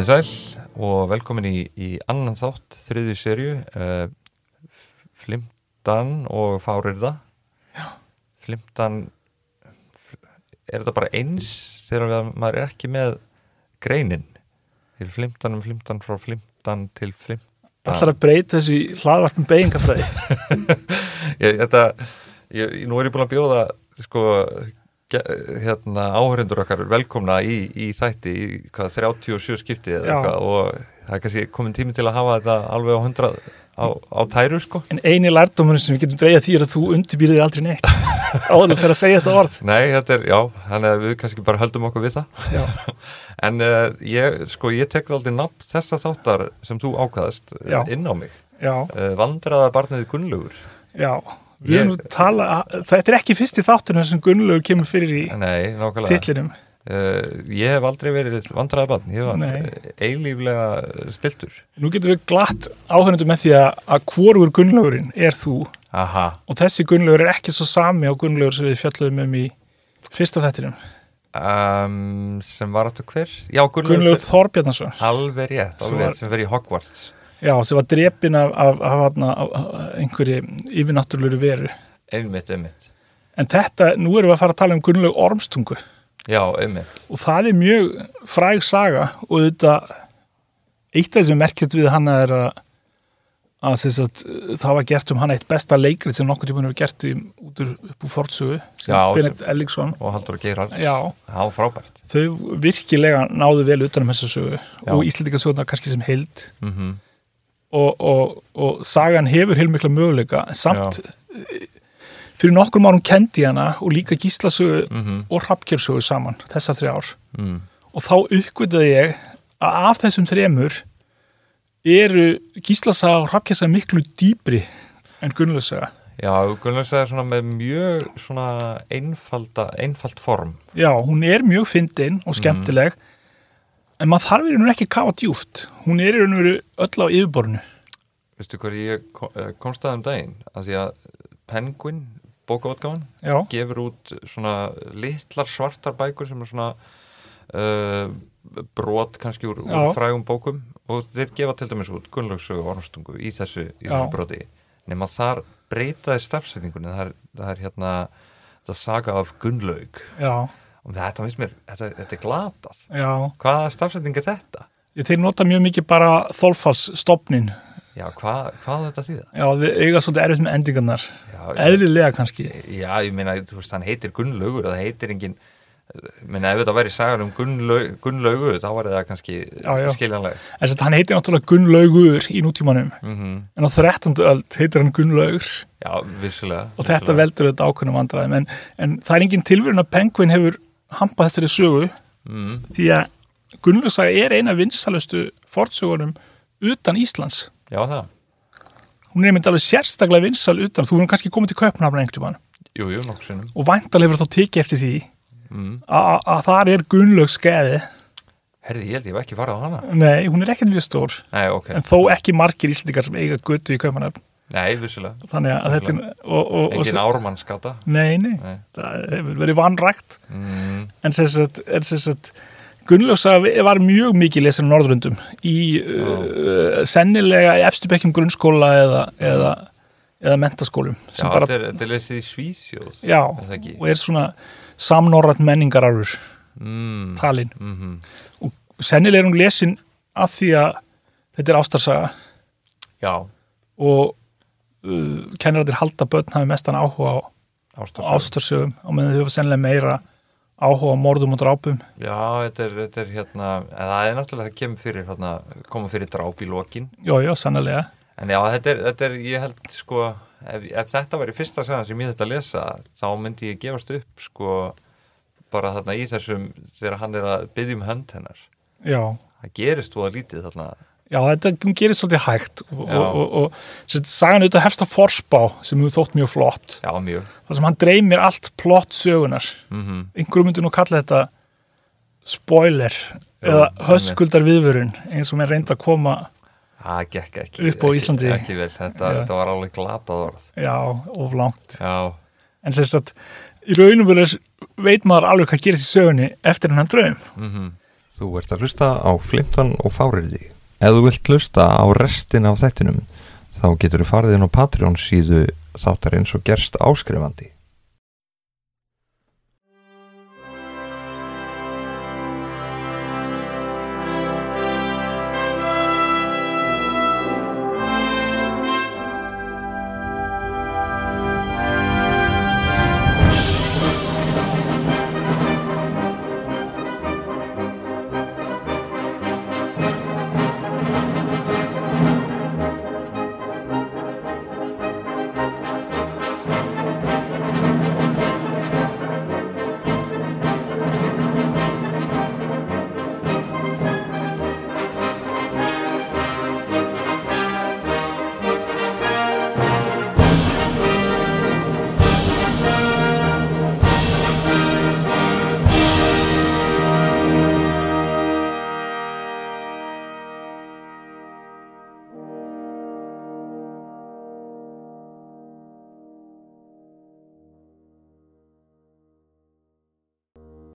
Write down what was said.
komið sæl og velkomin í, í annan þátt, þriði serju uh, Flimtan og Fárirða Já. Flimtan er þetta bara eins þegar við, maður er ekki með greinin? Til Flimtan um Flimtan frá Flimtan til Flimtan. Allar að breyta þessu í hlaðvarpum beigingafræði þetta, ég, nú er ég búin að bjóða sko hérna áhörendur okkar velkomna í, í þætti í hvað 37 skipti eða Já. eitthvað og það er kannski komin tími til að hafa þetta alveg á 100 á, á tæru sko. En eini lærdómurinn sem við getum dreigað því er að þú undirbýrðir aldrei neitt áður fyrir að segja þetta orð. Nei, þetta er, já, þannig að við kannski bara höldum okkur við það. Já, en uh, ég, sko, ég tek aldrei nafn þessa þáttar sem þú ákvaðast Já. inn á mig. Já, uh, vandraða barnið Gunnlaugur. Já. erum Ég- nú tala, þetta er ekki fyrsti þátturinn sem Gunnlaugur kemur fyrir í Nei, titlinum. Uh, ég hef aldrei verið vandraði barn, ég var eilíflega stiltur Nú getum við glatt áhörnundu með því að, hvorugur Gunnlaugurinn er þú. Aha, og þessi Gunnlaugur er ekki svo sami á Gunnlaugur sem við fjalluðum um í fyrsta þættinum. Um, sem var áttu hver? Já, Gunnlaugur Gunnlaugur Þorbjarnason Alveg rétt, alveg rétt, sem verið í Hogwarts Já, sem var drepin af, af, af, af, einhverju yfirnáttúrulegu veru. Einmitt, einmitt. En þetta, nú erum við að fara að tala um Gunnlaug Ormstungu. Já, einmitt. Og það er mjög fræg saga og þetta eitt af þessum merkjöld við hana er að, að, sem sagt, það var gert um hana eitt besta leikrið sem nokkur tíma hefur gert í, út úr upp úr fortsögu sem Benedikt Elliksson Og Haldur alls Já, Já, frábært. Þau virkilega náðu vel utanum þessa sögu Já. og Íslandika kannski sem heild. Mm og, og, og sagan hefur heilmikla möguleika samt fyrir nokkrum árum kendi hana og líka gíslasögu -hmm. og hrappkjörsögu saman þessar þrjá ár mm. og þá uppgötaði ég að af þessum þremur eru gíslasaga og hrappkjörssaga miklu dýbri en gunnlösaga Já, Gunnlaugs er svona með mjög svona einfalda, einfalt form já, hún er mjög fyndin og skemmtileg en maður þarf í raun og veru ekki að kafa djúft hún er í raun og veru öll á yfirborinu Veistu hvað ég eh, komst að um daginn? Að því að Penguin, bókaútgáfan já, gefur út svona litlar svartar bækur sem er svona uh, brot kannski úr, úr frægum bókum. Og þeir gefa til dæmis út Gunnlaugsögu og Ormstungu í þessu, í þessu broti. Nema þar breytaði stafsetningunni. Það er, það er hérna það saga af Gunnlaug. Já, og þetta finnst mér, þetta, þetta er glatað. Já. Hvaða stafsetning er þetta? þeir nota mjög mikið bara þolfalsstopnin Já, hvað, hvað þetta þýða? já, við eiga svolítið erfitt með endingarnar. Eðlilega kannski. Já, ég meina, þú veist, hann heitir Gunnlaugur það heitir engin ég meina, ef þetta væri sagan um Gunnlaug, Gunnlaugu þá var það kannski Já, já. skiljanleg en þess að hann heitir náttúrulega Gunnlaugur í nútímanum. Mm en á 13. öld heitir hann Gunnlaugur Já, vissulega og þetta veldur þetta ákveðnum vandræðum. En, en það er engin tilvíðun að Penguin hefur hampað þessari sögu. Mm, því að Gunnlaugssaga er eina vinsalustu fortsögunum utan Íslands. Já, það, hún er myndið alveg sérstaklega vinsal utan. Þú erum kannski komið til Kaupnafna einhvern veginn jú, jú, nokkuð sinnum. Og væntalega hefur þá tekið eftir því mm. að þar er Gunnlaugs skeði Herði, ég held ég hef ekki farið á hana. Nei, hún er ekkert mjög stór. Nei, ok, en þó ekki margir íslendingar sem eiga götu í Kaupnafna nei, vissulega. Þannig að þetta er og, og, Engin ármannskata nei, nei, Nei. það hefur verið vanrækt. Mm, en sem sagt, sagt Gunnlaugssaga var mjög mikið lesin á Norðrundum í uh, sennilega í efstubekkjum grunnskóla eða, eða, eða mentaskólum Já, bara, þetta er, þetta er lesið í Svísjóð já, er og er svona samnorrætt menningararfur mm, talin mm -hmm. og sennilega er hún lesin af því að þetta er ástarsaga. Já, og uh, kennarættir halda börn hafi mestan áhuga á ástarsögum. og meðan þau hafa sennilega meira áhuga á morðum og drápum. Já, þetta er, þetta er hérna en það er náttúrulega það kemur fyrir hérna, koma fyrir dráp í lokin. Já, já, sannlega En já, þetta er, þetta er ég held sko, ef, ef þetta var í fyrsta sagan sem ég þetta að lesa, þá myndi ég gefast upp sko, bara þarna í þessum, þegar hann er að byggja um hönd hennar. já, Það gerist þú að lítið þarna. Já, þetta gerir svolítið hægt og, og, og, og sagan auðvitað hefst á forspá sem hefur þótt mjög flott Já, mjög. þar sem hann dreymir allt plott sögunar Mm einhverjum myndir nú kalla þetta spoiler Já, eða höskuldar viðvörun eins og mér reyndi að koma Það gekk ekki. Upp á ekki- Íslandi. Ekki vel, þetta, þetta var alveg glatað orð. já, of langt Já, en sem sagt, í raunum verður veit maður alveg hvað gerist í sögunni eftir hennan draum mm Þú ert að hlusta á Flimtan og Fáriði. Ef þú vilt hlusta á restin af þættinum, þá getur þú farið inn á Patreon síðu þáttarins og gerst áskrifandi.